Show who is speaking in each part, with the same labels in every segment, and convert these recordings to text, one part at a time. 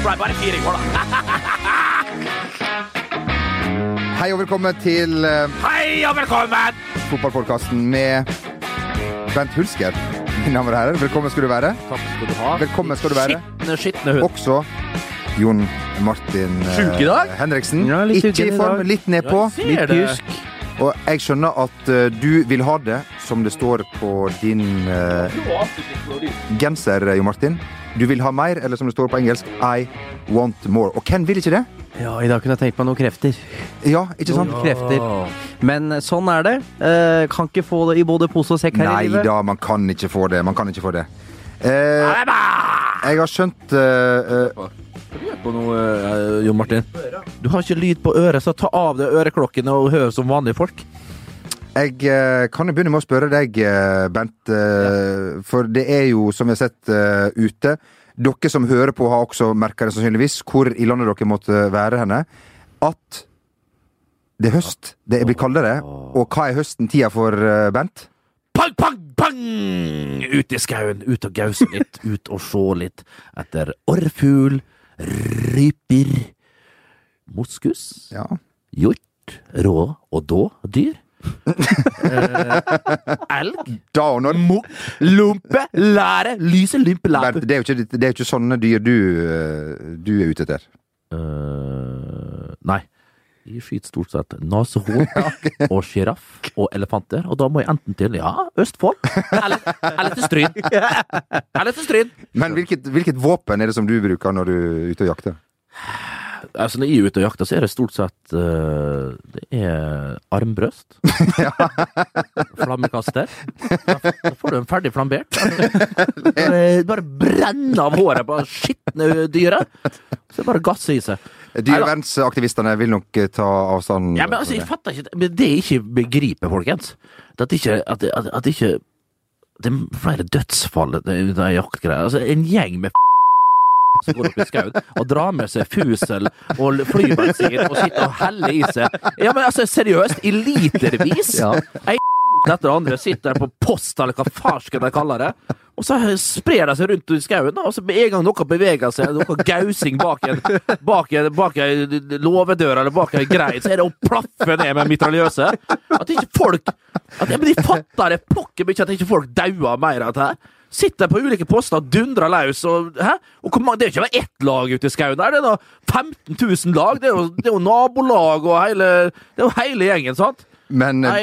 Speaker 1: ble bare fire i går, da.
Speaker 2: Hei og velkommen til uh,
Speaker 1: Hei og velkommen!
Speaker 2: fotballpodkasten med Bent Hulsker. Mine damer og herrer, velkommen skal du være.
Speaker 1: Takk skal du ha.
Speaker 2: Velkommen skal du være.
Speaker 1: Skitne, skitne hund.
Speaker 2: Også Jon Martin eh? Henriksen.
Speaker 3: Ja, litt
Speaker 2: Ikke i form, litt nedpå.
Speaker 1: Ja, litt pjusk.
Speaker 2: Og jeg skjønner at eh, du vil ha det som det står på din uh, genser, Jo Martin. Du vil ha mer, eller som det står på engelsk, I want more. Og hvem vil ikke det?
Speaker 3: Ja, i dag kunne jeg tenkt meg noen krefter.
Speaker 2: Ja, ikke sant?
Speaker 3: Noen krefter. Men eh, sånn er det. Eh, kan ikke få det i både pose og sekk her
Speaker 2: Nei
Speaker 3: i livet.
Speaker 2: da, man kan ikke få det. Man kan ikke få det. Eh, jeg har skjønt eh, eh,
Speaker 1: på noe, eh, Jon Martin. Du har ikke lyd på øret, så ta av deg øreklokkene og hør som vanlige folk.
Speaker 2: Jeg eh, kan jo begynne med å spørre deg, eh, Bent. eh, For det er jo, som vi har sett ute Dere som hører på, har også merka det sannsynligvis, hvor i landet dere måtte være henne. At det er høst. Det blir kaldere. Og hva er høsten tida for, Bent?
Speaker 1: Pang, pang, pang! Ut i skauen, ut og gause litt, ut og se litt etter orrfugl, ryper, moskus,
Speaker 2: Ja.
Speaker 1: hjort, rå og då dyr. Eh, elg,
Speaker 2: Da og når.
Speaker 1: lompe, lære, lyse, læpe.
Speaker 2: det er jo ikke, det er jo ikke sånne dyr du, eh, du er ute etter.
Speaker 1: Uh, nei. Jeg skyter stort sett nashorn og sjiraff og elefanter. Og da må jeg enten til ja, Østfold eller, eller til Stryn. Eller til Stryn.
Speaker 2: Men hvilket, hvilket våpen er det som du bruker når du er ute og jakter?
Speaker 1: Altså, når jeg er ute og jakter, så er det stort sett uh, Det er armbrøst. Flammekaster. Da får du en ferdig flambert. Bare, brenner av håret på det skitne dyret. Så bare gass i seg.
Speaker 2: Dyrevernsaktivistene vil nok eh, ta avstand
Speaker 1: Ja, men altså, jeg fatter ikke Men det jeg ikke begriper, folkens, det at ikke At, at, at ikke Det er flere dødsfall i jaktgreier. Altså, en gjeng med som går opp i skauen og drar med seg fusel og flybensin og sitter og heller i seg. Ja, men altså, seriøst, i litervis!
Speaker 3: Ja.
Speaker 1: Ei etter andre sitter på post, eller hva farsken de kaller det. Og så sprer de seg rundt i skauen, og så med en gang noe beveger seg, noe gausing bak en, bak en, bak en låvedør eller bak en greie, så er det å plaffe ned med mitraljøse. At ikke folk at, ja, Men de fatter det pokker mye at ikke folk dauer mer av dette. her. Sitter på ulike poster og dundrer løs. Og, hæ? og hvor mange, det er jo ikke bare ett lag ute i skauen. der, Det er da 15 000 lag. Det er jo, det er jo nabolag og hele Det er jo hele gjengen, sant?
Speaker 2: Men eh,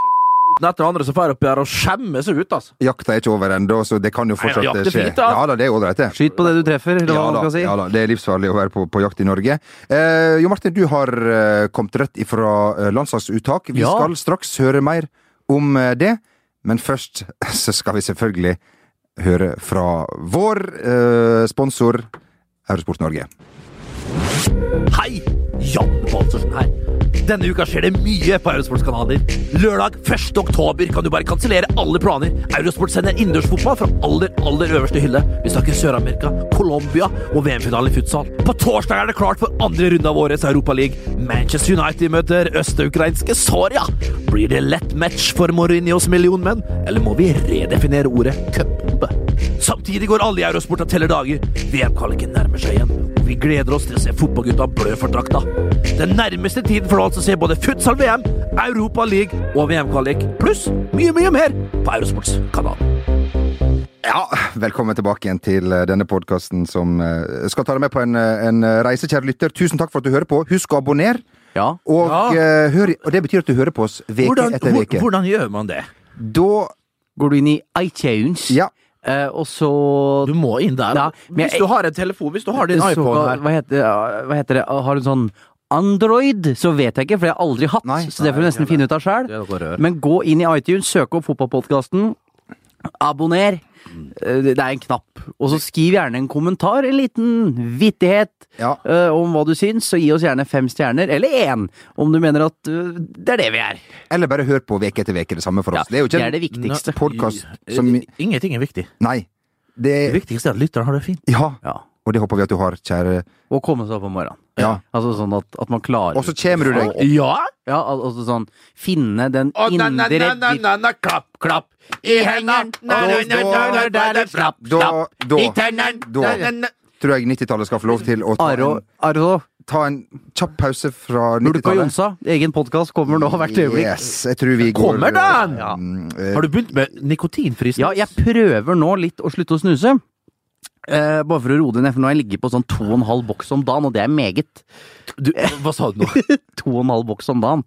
Speaker 1: Nei, etter andre som drar opp her og skjemmer seg ut, altså.
Speaker 2: jakta er ikke over ennå, så det kan jo fortsatt
Speaker 1: Nei,
Speaker 2: skje.
Speaker 1: fint, da.
Speaker 2: Ja da, det er ålreit, det.
Speaker 3: Skyt på det du treffer, hva
Speaker 2: Ja da,
Speaker 3: skal si.
Speaker 2: ja da, det er livsfarlig å være på, på jakt i Norge. Eh, jo Martin, du har eh, kommet rett ifra eh, landslagsuttak. Vi
Speaker 3: Ja.
Speaker 2: skal straks høre mer om eh, det, men først så skal vi selvfølgelig høre fra vår eh, sponsor Eurosport Norge.
Speaker 1: Hei! Jan Baltersen her. Denne uka skjer det mye på Eurosports-kanaler. Lørdag 1. oktober kan du bare kansellere alle planer. Eurosport sender innendørsfotball fra aller, aller øverste hylle. Vi snakker Sør-Amerika, Colombia og VM-finale i futsal. På torsdag er det klart for andre runde av årets Europaliga. Manchester United møter østukrainske Soria. Blir det lett match for Mourinhos millionmenn, eller må vi redefinere ordet cupbombe? Samtidig går alle i Eurosport og teller dager. VM-kvaliken nærmer seg igjen. og Vi gleder oss til å se fotballgutta blø for drakta. Den nærmeste tiden får du altså se både futsal-VM, Europa-league og VM-kvalik, pluss mye, mye mer på Eurosports kanal.
Speaker 2: Ja, velkommen tilbake igjen til eh, denne podkasten som eh, skal ta deg med på en, eh, en reise, kjære lytter. Tusen takk for at du hører på. Husk å abonnere.
Speaker 3: Ja.
Speaker 2: Og,
Speaker 1: Ja.
Speaker 2: hør, og det betyr at du hører på oss veke
Speaker 1: Hvordan,
Speaker 2: etter veke.
Speaker 1: hvordan gjør man det?
Speaker 2: Da
Speaker 3: Går du inn i iTunes,
Speaker 2: Ja.
Speaker 3: Eh, og så
Speaker 1: Du må inn der.
Speaker 3: Ja, men
Speaker 1: hvis
Speaker 3: jeg-
Speaker 1: du har en telefon, hvis du har din
Speaker 3: så-
Speaker 1: iPhone her
Speaker 3: Hva heter, hva heter det? Har du en sånn Android, så vet jeg ikke, for det har jeg aldri hatt.
Speaker 2: Nei.
Speaker 3: så det får du nesten finne ut av sjøl. Men gå inn i iTunes, søk opp fotballpodkasten, abonner. Eh, Det er en knapp. Og så skriv gjerne en kommentar, en liten vittighet
Speaker 2: Ja.
Speaker 3: uh, om hva du syns, og gi oss gjerne fem stjerner, eller én, om du mener at uh, det er det vi er.
Speaker 2: Eller bare hør på veke etter veke. Det samme for
Speaker 3: Ja,
Speaker 2: oss. det er jo ikke
Speaker 3: det er det viktigste.
Speaker 2: podkast som
Speaker 1: Ingenting er viktig.
Speaker 2: Nei.
Speaker 1: Det
Speaker 2: Det
Speaker 1: viktigste er at lytteren har det fint.
Speaker 2: Ja.
Speaker 3: Ja.
Speaker 2: Og det håper vi at du har, kjære
Speaker 3: Og komme seg opp om morgenen.
Speaker 2: Ja.
Speaker 3: Altså sånn at, at man klarer
Speaker 2: Og så kommer du deg
Speaker 1: Ja!
Speaker 3: Ja, al altså sånn Finne den
Speaker 1: Og na, na,
Speaker 3: indre
Speaker 1: na, na, na, na, klapp, klapp i hendene. Na, na, na, na, na, na, na, Slapp,
Speaker 2: Da,
Speaker 1: slapp
Speaker 2: da,
Speaker 1: i tennene.
Speaker 2: Da.
Speaker 1: Na, na, na.
Speaker 2: tror jeg 90-tallet skal få lov til å ta
Speaker 3: Aro,
Speaker 2: en,
Speaker 3: Aro
Speaker 2: ta en kjapp pause fra
Speaker 3: Lurk
Speaker 2: 90-tallet.
Speaker 3: Jonsa, egen podkast kommer nå hvert øyeblikk.
Speaker 2: Yes, jeg tror vi går
Speaker 1: Kommer den?
Speaker 2: eh, eh,
Speaker 1: Har du begynt med nikotinfri snus?
Speaker 3: Ja, jeg prøver nå litt å slutte å snuse. Eh, bare for å roe det ned, for nå har jeg ligget på sånn to og en halv boks om dagen, og det er meget.
Speaker 1: Du, hva sa du nå?
Speaker 3: To og en halv boks om dagen.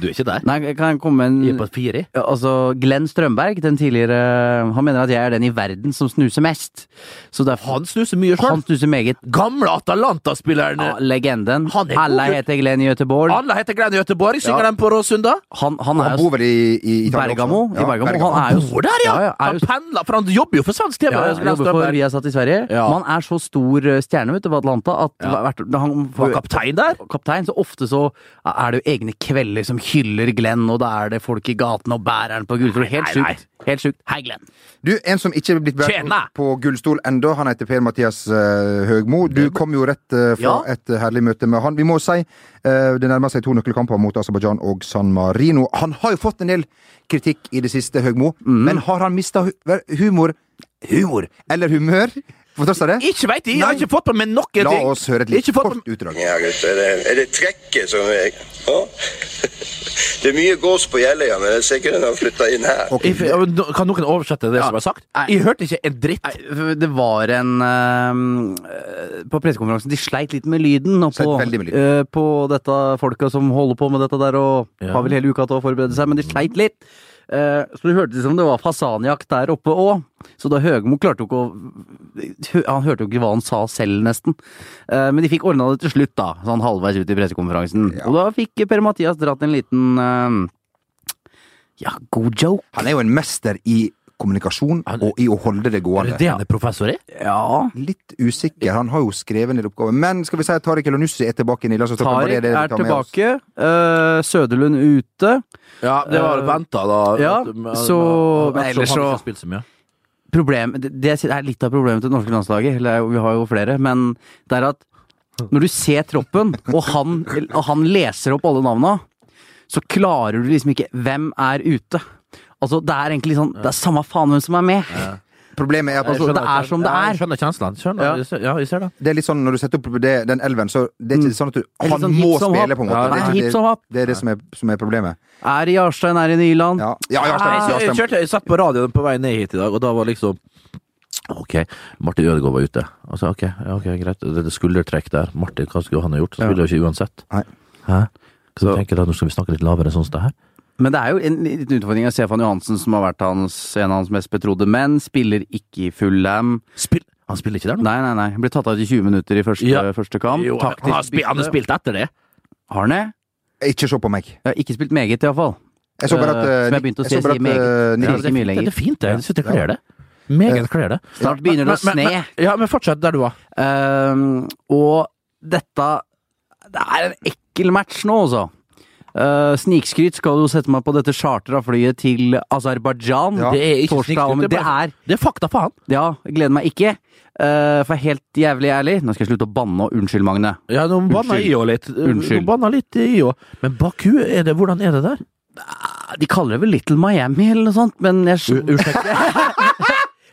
Speaker 1: Du er ikke der?
Speaker 3: Nei, kan jeg komme med
Speaker 1: Jeg er på et fire?
Speaker 3: Altså, Glenn Strømberg, den tidligere Han mener at jeg er den i verden som snuser mest. Så derfor
Speaker 1: Han snuser mye sjøl.
Speaker 3: Han snuser meget.
Speaker 1: Gamle Atalanta-spilleren.
Speaker 3: Ja, legenden.
Speaker 1: Han er
Speaker 3: Alle heter Glenn i Göteborg.
Speaker 1: Alle heter Glenn i Göteborg. Synger
Speaker 3: Ja.
Speaker 1: de på Råsunda?
Speaker 3: Han, han er
Speaker 2: Han bor vel i, i
Speaker 3: Bergamo.
Speaker 2: Ja,
Speaker 3: I Bergamo. Han er jo
Speaker 1: Bor der, ja!
Speaker 3: Ja, ja, er
Speaker 1: han
Speaker 3: jo-
Speaker 1: pendler, for han jobber jo for svensk TV.
Speaker 3: ja, jobber for
Speaker 1: Strømberg.
Speaker 3: Viasat i Sverige.
Speaker 1: Ja.
Speaker 3: Men han er så stor eh, stjerne ute på Atlanta at
Speaker 1: Ja.
Speaker 3: hvert, han
Speaker 1: Var kaptein der?
Speaker 3: kaptein, så ofte så er det jo egne kvelder som hyller Glenn, og da er det folk i gaten og bærer han på gullstol. Helt sjukt. Helt sjukt. Hei, Glenn.
Speaker 2: Du, En som ikke er blitt båret
Speaker 1: Tjena!
Speaker 2: på gullstol ennå, han heter Per-Mathias uh, Høgmo. Du kom jo rett uh, fra
Speaker 3: Ja.
Speaker 2: et eh, herlig møte med han. Vi må si uh, det nærmer seg to nøkkelkamper mot Aserbajdsjan og San Marino. Han har jo fått en del kritikk i det siste, Høgmo,
Speaker 3: mm.
Speaker 2: men har han mista hu humor Humor? Eller humør? På det?
Speaker 1: Ikke veit jeg! Jeg har ikke fått med meg noe
Speaker 2: La oss høre et litt
Speaker 1: kort fått
Speaker 2: kort utdrag.
Speaker 4: Ja, gutter. Er det, er det trekket som er ja. Det er mye gås på Jeløya, men jeg ser ikke den har flytta inn her.
Speaker 1: Okay. Kan noen oversette det som er sagt?
Speaker 3: Nei.
Speaker 1: Jeg hørte ikke en dritt.
Speaker 3: Nei, Det var en uh, På pressekonferansen De sleit litt med lyden. Og på,
Speaker 2: med lyden.
Speaker 3: Uh, på dette folka som holder på med dette der og
Speaker 1: Ja.
Speaker 3: har vel hele uka til å forberede seg, men de sleit litt. Eh, så det hørtes ut som det var fasanjakt der oppe òg. Så da Høgmo klarte jo ikke å Han hørte jo ikke hva han sa selv, nesten. Eh, men de fikk ordna det til slutt, da. Sånn halvveis ut i pressekonferansen.
Speaker 2: Ja.
Speaker 3: Og da fikk Per-Mathias dratt en liten eh, Ja, god joke.
Speaker 2: Han er jo en mester i kommunikasjon og i å holde det gående.
Speaker 1: Er det han er professor i?
Speaker 3: Ja.
Speaker 2: Litt usikker. Han har jo skrevet ned oppgaven. Men skal vi si at Tariq Elonussi er tilbake i Nidlandsstokken? Bare
Speaker 3: Tariq
Speaker 2: det vi
Speaker 3: er tilbake. Uh, Søderlund ute.
Speaker 1: Ja, det var
Speaker 3: Eh,
Speaker 1: venta, da.
Speaker 3: ja, så- men ellers så-
Speaker 1: så.
Speaker 3: Problem, det, det er litt av problemet til det norske landslaget. Det vi har jo flere. Men det er at når du ser troppen, og han, og han leser opp alle navna, så klarer du liksom ikke Hvem er ute? Altså, det er egentlig sånn Det er samme faen hvem som er med.
Speaker 2: Problemet er at
Speaker 3: Altså, det er som det
Speaker 1: Ja,
Speaker 3: er.
Speaker 1: Jeg skjønner kjenslene. Skjønner,
Speaker 3: Ja.
Speaker 1: ja, jeg ser det.
Speaker 2: det er litt sånn når du setter opp det, den elven, så det er ikke sånn at du
Speaker 3: Mm.
Speaker 2: Han
Speaker 3: sånn
Speaker 2: må spille, på en måte.
Speaker 1: Ja,
Speaker 2: det, er det, det er det som er, som er problemet.
Speaker 3: Er i Jarstein, er i Nyland.
Speaker 2: Ja, ja, Jarstein,
Speaker 1: Jeg, jeg, kjørte, jeg satt på radioen på vei ned hit i dag, og da var liksom Ok, Martin Ødegaard var ute. Og så, ok, ja, ok, greit. Det er skuldertrekk der. Martin, hva skulle han ha gjort? Så spiller jo ikke uansett.
Speaker 2: Nei.
Speaker 1: Hæ? Så jeg tenker da, nå skal vi snakke litt lavere sånn som det her.
Speaker 3: Men det er jo en liten utfordring av Stefan Johansen, som har vært hans, en av hans mest betrodde menn. Spiller ikke i Fulham.
Speaker 1: Spill, han spiller ikke der nå?
Speaker 3: Nei, nei, nei. Ble tatt av i 20 minutter i første,
Speaker 1: Ja.
Speaker 3: første kamp.
Speaker 1: Jo, han, har spilt, han har spilt etter det.
Speaker 3: Har han det?
Speaker 2: Ikke se på meg.
Speaker 3: Jeg har ikke spilt meget, iallfall.
Speaker 2: Jeg så bare at
Speaker 3: eh, som jeg begynte å
Speaker 2: jeg
Speaker 3: si,
Speaker 2: så bare
Speaker 3: sier
Speaker 2: at,
Speaker 3: meget. Ja, det er ikke
Speaker 1: Det er fint, det. Jeg synes det kler det. Meget kler det.
Speaker 3: Snart begynner det å
Speaker 1: men-
Speaker 3: sne.
Speaker 1: men- Ja, men fortsett der du var.
Speaker 3: Ehm, og dette Det er en ekkel match nå, altså. Uh, snikskryt skal jo sette meg på dette chartera flyet til Aserbajdsjan.
Speaker 2: Ja.
Speaker 1: Det er ikke
Speaker 3: Torsdag,
Speaker 1: snikskryt, det er
Speaker 3: det er
Speaker 1: fakta, faen.
Speaker 3: Ja, gleder meg ikke. Uh, for helt jævlig ærlig Nå skal jeg slutte å banne og unnskyld, Magne.
Speaker 1: Ja, nå banna
Speaker 3: Unnskyld.
Speaker 1: jeg òg litt.
Speaker 3: Unnskyld.
Speaker 1: Nå banna litt i òg. Men Baku, er det, hvordan er det der?
Speaker 3: De kaller det vel Little Miami eller noe sånt, men jeg,
Speaker 1: Unnskyld.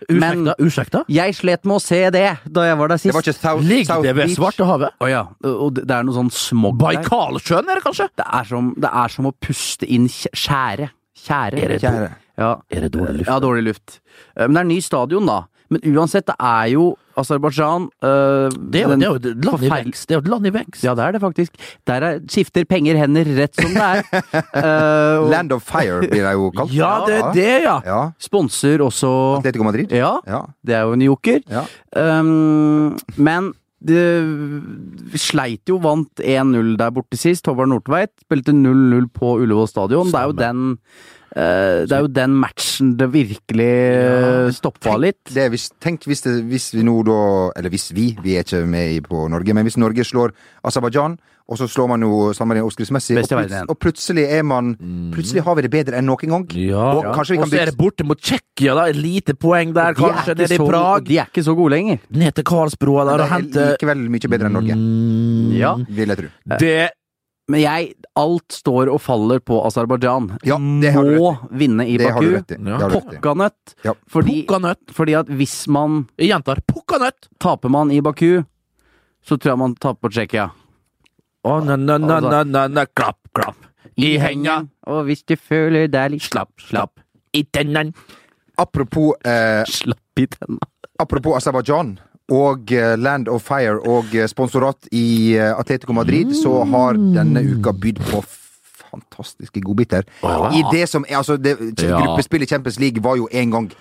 Speaker 3: Men-
Speaker 1: Ursäkta? Ursäkta?
Speaker 3: jeg slet med å se det da jeg var der
Speaker 2: Det
Speaker 3: sist.
Speaker 2: var ikke South,
Speaker 1: Ligger
Speaker 2: South
Speaker 1: det ved
Speaker 2: Beach.
Speaker 1: Svartehavet?
Speaker 3: Å ja. Og det det er noe sånn smog der.
Speaker 1: Baikalsjøen, er det kanskje?
Speaker 3: Det er, som, det er som å puste inn kj- skjære. Kjære.
Speaker 1: Er det
Speaker 2: Kjære.
Speaker 3: Ja.
Speaker 1: Er det dårlig luft?
Speaker 3: Ja, dårlig luft. Eh, Men det er ny stadion, da. Men uansett, det er jo Aserbajdsjan øh,
Speaker 1: Det er
Speaker 3: den-
Speaker 1: det er jo et land i
Speaker 3: forferdel-
Speaker 1: vekst. Det er jo et land i vekst.
Speaker 3: Ja, det er det faktisk. Der er, skifter penger hender rett som det er. uh, og
Speaker 2: Land of Fire blir det jo kalt.
Speaker 1: Ja, det er det, ja!
Speaker 2: Ja.
Speaker 3: Sponser også
Speaker 2: Atletico Madrid.
Speaker 3: Ja,
Speaker 2: Ja.
Speaker 3: det er jo en joker.
Speaker 2: ja.
Speaker 3: Um, men det, sleit jo, vant 1-0 der borte sist. Håvard Nordtveit spilte 0-0 på Ullevål stadion. Det er jo den det er jo den matchen det virkelig ja, stoppa litt.
Speaker 2: Det er hvis, tenk hvis, det, hvis vi nå da Eller hvis vi, vi er ikke med på Norge, men hvis Norge slår Aserbajdsjan, og så slår man jo sammen oppskriftsmessig, og,
Speaker 3: igjen.
Speaker 2: og plutselig er man Plutselig har vi det bedre enn noen gang.
Speaker 1: Ja.
Speaker 2: Og ja.
Speaker 1: så er det borte mot Tsjekkia, da. Et lite poeng der,
Speaker 3: De
Speaker 1: kanskje, nede i Prag.
Speaker 3: De er ikke så gode lenger.
Speaker 1: Ned til Karlsbroa der og hente
Speaker 2: likevel mye bedre enn Norge,
Speaker 1: Mm,
Speaker 3: Ja.
Speaker 2: vil jeg tro.
Speaker 1: Det
Speaker 3: Men jeg Alt står og faller på Aserbajdsjan.
Speaker 2: Ja,
Speaker 3: Må vinne i
Speaker 2: Det
Speaker 3: Baku.
Speaker 1: Ja.
Speaker 3: Pokkanøtt.
Speaker 2: Ja.
Speaker 3: Fordi, fordi at hvis man
Speaker 1: Jeg gjentar pukkanøtt!
Speaker 3: taper man i Baku, så tror jeg man taper på Tsjekkia.
Speaker 1: Oh, na, na, na,
Speaker 3: Altså-
Speaker 1: na, na, na, klapp, klapp. I henga.
Speaker 3: Og hvis du føler deg litt
Speaker 1: Slapp, slapp. I tennene.
Speaker 2: Apropos eh,
Speaker 3: Slapp i tenna.
Speaker 2: Apropos Aserbajdsjan og eh, Land of Fire og eh, sponsorat i eh, Atletico Madrid, så har denne uka bydd på fantastiske godbiter. I det som er altså det. Gruppespillet Champions League var jo en gang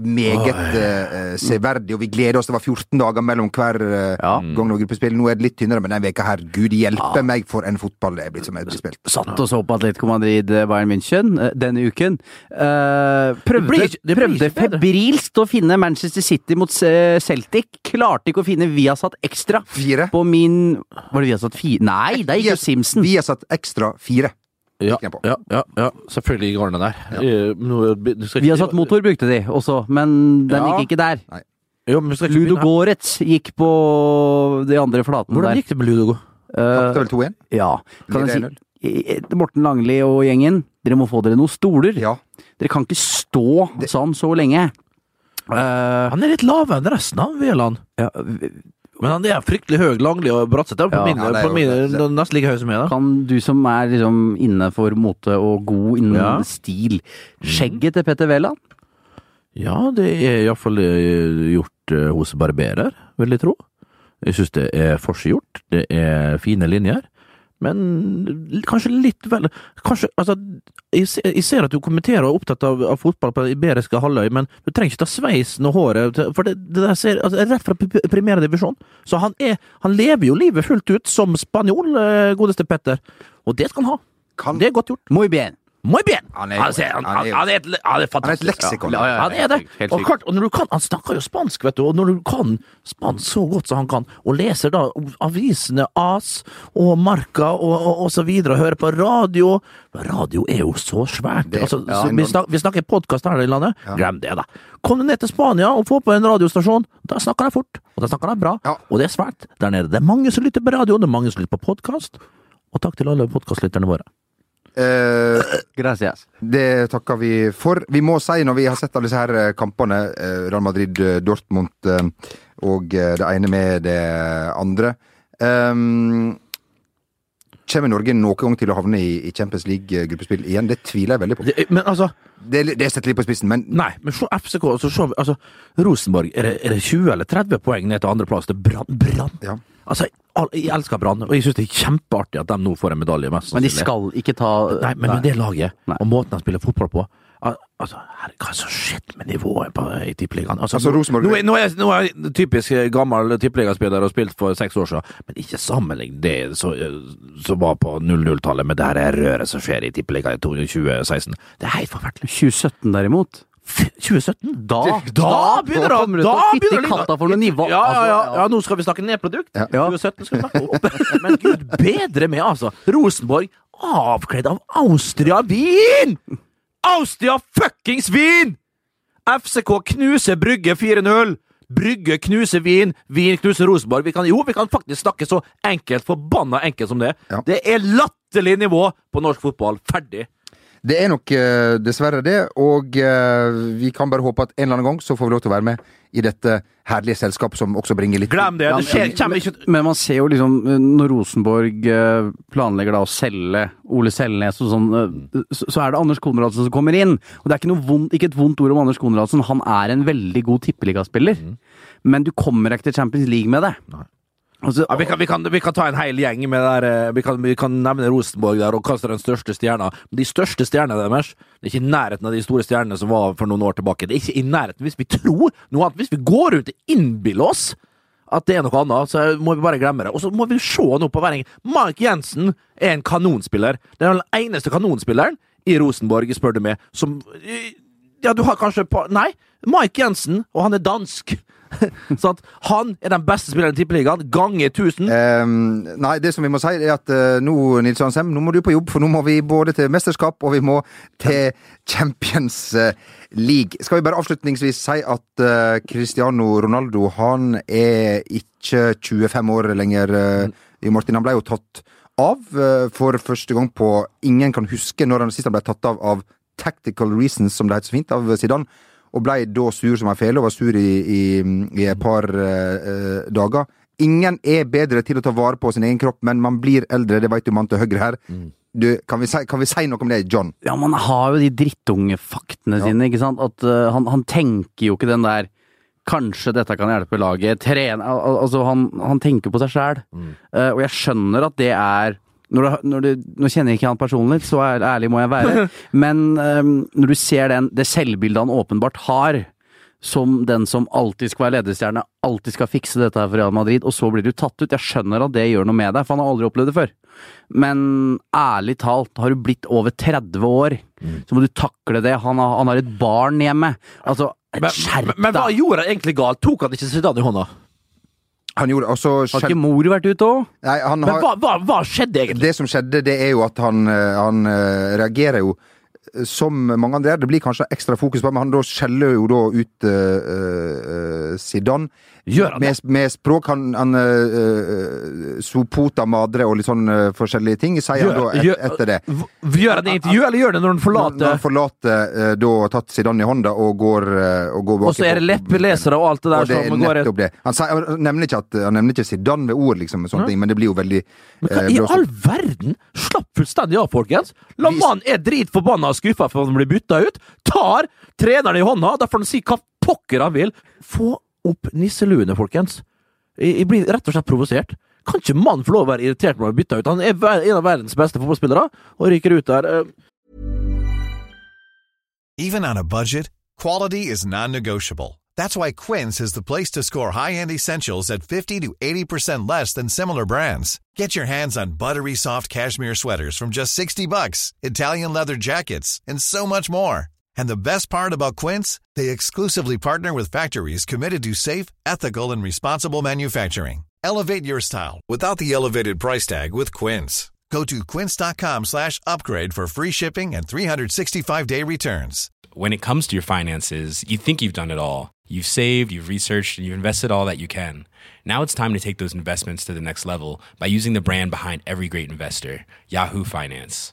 Speaker 2: meget uh, severdig, og vi gleder oss. Det var 14 dager mellom hver uh,
Speaker 3: Ja.
Speaker 2: gang det var gruppespill. Nå er det litt tynnere, men den veka her, gud hjelpe meg for en fotball det er blitt som er blitt spilt.
Speaker 3: Satt og så på Atletico Madrid eh, Bayern München eh, denne uken. Uh, prøvde
Speaker 1: Det blir det
Speaker 3: prøvde febrilsk å finne Manchester City mot eh, Celtic. Klarte ikke å finne Viasat Extra
Speaker 2: Fire.
Speaker 3: på min Var det Viasat 4? Nei, det er ikke Simpson.
Speaker 2: Vi har satt ekstra fire.
Speaker 1: Ja, ja, ja, ja. selvfølgelig går den der. Vi har
Speaker 3: satt Motor brukte de også, men den
Speaker 1: Ja.
Speaker 3: gikk ikke der.
Speaker 1: Jo, men ikke
Speaker 3: Ludo Goretz gikk på de andre flatene
Speaker 1: Hvordan
Speaker 3: der.
Speaker 1: gikk det med Ludo?
Speaker 3: Eh,
Speaker 2: Tapte vel 2-1?
Speaker 3: ja, kan jeg si. eh, Morten Langli og gjengen, dere må få dere noen stoler.
Speaker 2: Ja.
Speaker 3: Dere kan ikke stå sånn så lenge. Uh,
Speaker 1: Han er litt lavere enn resten av Veland.
Speaker 3: ja,
Speaker 1: Men han er fryktelig høy, Langli og Bratseth. er På
Speaker 3: Ja.
Speaker 1: min,
Speaker 2: Ja, det er
Speaker 1: på
Speaker 2: jo-
Speaker 1: min, nesten like høy som jeg, da.
Speaker 3: kan du som er liksom inne for mote og god innen
Speaker 1: Ja.
Speaker 3: stil, skjegget til Petter Wæland?
Speaker 1: Ja, det er iallfall gjort eh, hos barberer, vil jeg tro. Jeg syns det er forseggjort, det er fine linjer. Men kanskje litt vel Kanskje, altså Jeg ser, jeg ser at du kommenterer og er opptatt av, av fotball på Iberiske halvøy, men du trenger ikke ta sveisen og håret, for det, det der ser altså, Rett fra primærdivisjon. Så han er Han lever jo livet fullt ut som spanjol, eh, godeste Petter. Og det skal han ha.
Speaker 2: Kan-
Speaker 1: Det er godt gjort.
Speaker 3: Muy bien.
Speaker 1: Muy bien!
Speaker 2: Han er-
Speaker 1: Han, han,
Speaker 2: han
Speaker 1: han, et, han er
Speaker 2: Han er et leksikon.
Speaker 3: Ja.
Speaker 1: Han er det. Og, klart, og når du kan, han snakker jo spansk, vet du, og når du kan spansk så godt som han kan, og leser da avisene AS og Marca og, og, og så videre, og hører på radio Radio er jo så svært.
Speaker 2: Det-
Speaker 1: altså,
Speaker 2: ja,
Speaker 1: vi, snak, vi snakker podkast her i landet.
Speaker 2: Ja.
Speaker 1: Glem det, da. Kom du ned til Spania og få på en radiostasjon. Da snakker de fort, og da snakker de bra.
Speaker 2: Ja.
Speaker 1: Og det er svært der nede. Det er mange som lytter på radio, det er mange som lytter på podkast. Og takk til alle podkastlytterne våre.
Speaker 2: Eh,
Speaker 3: Gracias.
Speaker 2: Det takker vi for. Vi må si, når vi har sett alle disse her eh, kampene, eh, Real Madrid, Dortmund og det ene med det andre um, Kommer Norge noen gang til å havne i, Champions League-gruppespill igjen? Det tviler jeg veldig på.
Speaker 1: Det, men altså
Speaker 2: Det, det setter litt på spissen, men
Speaker 1: Nei, men se FCK, så se, altså, Rosenborg, er det, er det 20 eller 30 poeng ned til andreplass? Det er Brann. Brann.
Speaker 2: Ja.
Speaker 1: Altså, jeg elsker Brann, og jeg syns det er kjempeartig at de nå får en medalje. mest
Speaker 3: Men de skal ikke ta
Speaker 1: Nei, men med det laget,
Speaker 3: Nei.
Speaker 1: og måten de spiller fotball på al- Altså, her, hva som skjedde med nivået på, i Tippeligaen? Altså,
Speaker 2: Altså, Rosenborg-
Speaker 1: nå, er- nå, er, nå er jeg typisk gammel tippeligaspiller og spilt for seks år siden, men ikke sammenlign det som som var på 00-tallet med det her røret som skjer i Tippeligaen i 2016. Det er helt forferdelig.
Speaker 3: 2017 derimot.
Speaker 1: F- 2017?
Speaker 3: Da,
Speaker 1: Da begynner det Da,
Speaker 3: Da fytte
Speaker 1: begynner det
Speaker 3: katta for noe nivå.
Speaker 1: Ja, ja, ja,
Speaker 3: Altså,
Speaker 1: ja, nå skal vi snakke nedprodukt.
Speaker 2: Ja.
Speaker 1: 2017 skal vi snakke opp. Men gud bedre med, altså. Rosenborg avkledd av Austria Wien! Austria fuckings Wien! FCK knuser Brygge 4-0. Brygge knuser Wien, Wien knuser Rosenborg. Vi kan, jo, vi kan faktisk snakke så enkelt, forbanna enkelt som det.
Speaker 2: Ja.
Speaker 1: Det er latterlig nivå på norsk fotball. Ferdig.
Speaker 2: Det er nok eh, dessverre det. Og eh, vi kan bare håpe at en eller annen gang så får vi lov til å være med i dette herlige selskapet som også bringer litt
Speaker 1: Glem det. Det skjer, kommer ikke
Speaker 3: Men man ser jo liksom, eh, når Rosenborg planlegger da å selge Ole Selnes og sånn, så så er det Anders Konradsen som kommer inn. Og det er ikke, noe vondt, ikke et vondt ord om Anders Konradsen, han er en veldig god tippeligaspiller. Men du kommer ikke til Champions League med det.
Speaker 1: Nei.
Speaker 3: Altså,
Speaker 1: Ja, vi, kan, vi, kan, vi kan ta en hel gjeng med der, eh, vi kan, vi kan nevne Rosenborg der og kaste den største stjerna. Men De største stjernene deres det er ikke i nærheten av de store stjernene som var for noen år tilbake. Det er ikke i nærheten hvis vi tror noe annet. Hvis vi går rundt og innbiller oss at det er noe annet, så må vi bare glemme det. Og så må vi se nå på hver enkelt. Mark Jensen er en kanonspiller. Det er den eneste kanonspilleren i Rosenborg, spør du meg, som Ja, du har kanskje på Nei, Mike Jensen, og han er dansk. Så at han er den beste spilleren i Tippeligaen, ganger 1000.
Speaker 2: Um, nei, det som vi må si, er at uh, nå, Nils Johansem, nå må du på jobb, for nå må vi både til mesterskap, og vi må til Champions eh, League. Skal vi bare avslutningsvis si at uh, Cristiano Ronaldo, han er ikke 25 år lenger, uh, Martin. Han ble jo tatt av for første gang på Ingen kan huske når han sist ble tatt av av tactical reasons, som det heter så fint, av Zidane. Og blei da sur som ei fele, og var sur i, i, i et par eh, dager. Ingen er bedre til å ta vare på sin egen kropp, men man blir eldre, det veit du mann til høyre her. Du, kan, vi si, kan vi si noe om det, John?
Speaker 3: Ja, man har jo de drittungefaktene
Speaker 2: Ja.
Speaker 3: sine, ikke sant. At uh, han, han tenker jo ikke den der Kanskje dette kan hjelpe laget. Trene al al- Altså, han, han tenker på seg sjæl. og jeg skjønner at det er når du, når du, Nå kjenner jeg ikke han personlig, så ær- ærlig må jeg være. Men um, når du ser den, det selvbildet han åpenbart har, som den som alltid skal være ledestjerne, alltid skal fikse dette her for Real Madrid, og så blir du tatt ut. Jeg skjønner at det gjør noe med deg, for han har aldri opplevd det før. Men ærlig talt, har du blitt over 30 år, så må du takle det. Han har, han har et barn hjemme. Altså,
Speaker 1: Men,
Speaker 3: deg!
Speaker 1: men, men hva gjorde han egentlig galt? Tok han ikke Zidane i hånda?
Speaker 2: Han gjorde også
Speaker 3: Har ikke mor vært ute òg?
Speaker 1: Men
Speaker 2: har,
Speaker 1: hva, hva, hva skjedde egentlig?
Speaker 2: Det som skjedde, det er jo at han, eh, han eh, reagerer jo eh, som mange andre. Det blir kanskje ekstra fokus på men han da skjeller jo da ut uh, uh, Zidane.
Speaker 1: Gjør han det?
Speaker 2: Med, med språk. Han, han uh, Sopota madre og litt sånn uh, forskjellige ting, sier han da et,
Speaker 1: gjør-
Speaker 2: etter det.
Speaker 1: Gjør han det i intervju, eller gjør det når han
Speaker 2: forlater når han forlater uh, da tatt Zidane i hånda og går, uh, og går bak
Speaker 1: Og så er det leppelesere og alt det der
Speaker 2: det
Speaker 1: som går
Speaker 2: det. Han, sier, han, nevner ikke at, han nevner ikke Zidane ved ord, liksom, sånne ting, men det blir jo veldig
Speaker 1: Men hva i all verden? Slapp fullstendig av, folkens! La mannen er dritforbanna og skuffa for at han blir bytta ut. Tar treneren i hånda, da får han si hva pokker han vil. Få opp nisseluene, folkens. Jeg, jeg blir rett og slett provosert. Kan ikke mannen få lov å være irritert når han bytta ut? Han er en av verdens beste fotballspillere, og ryker ut der. Eh,
Speaker 5: Even on a budget, quality is non-negotiable. That's why Quince is the place to score high-end essentials at 50 to 80% less than similar brands. Get your hands on buttery soft cashmere sweaters from just 60 bucks, Italian leather jackets, and so much more. And the best part about Quince, they exclusively partner with factories committed to safe, ethical, and responsible manufacturing. Elevate your style without the elevated price tag with Quince. Go to quince.com slash upgrade for free shipping and 365-day returns.
Speaker 6: when it comes to your finances, you think you've done it all. You've saved, you've researched, and you've invested all that you can. Now it's time to take those investments to the next level by using the brand behind every great investor, Yahoo Finance.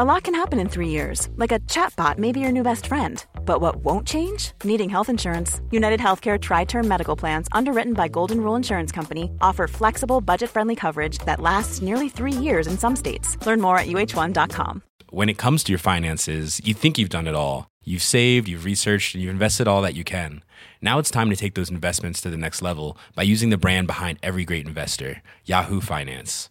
Speaker 7: A lot can happen in three years, like a chatbot may be your new best friend. But what won't change? Needing health insurance. United Healthcare Tri Term Medical Plans, underwritten by Golden Rule Insurance Company, offer flexible, budget friendly coverage that lasts nearly three years in some states. Learn more at uh1.com.
Speaker 6: When it comes to your finances, you think you've done it all. You've saved, you've researched, and you've invested all that you can. Now it's time to take those investments to the next level by using the brand behind every great investor, Yahoo Finance.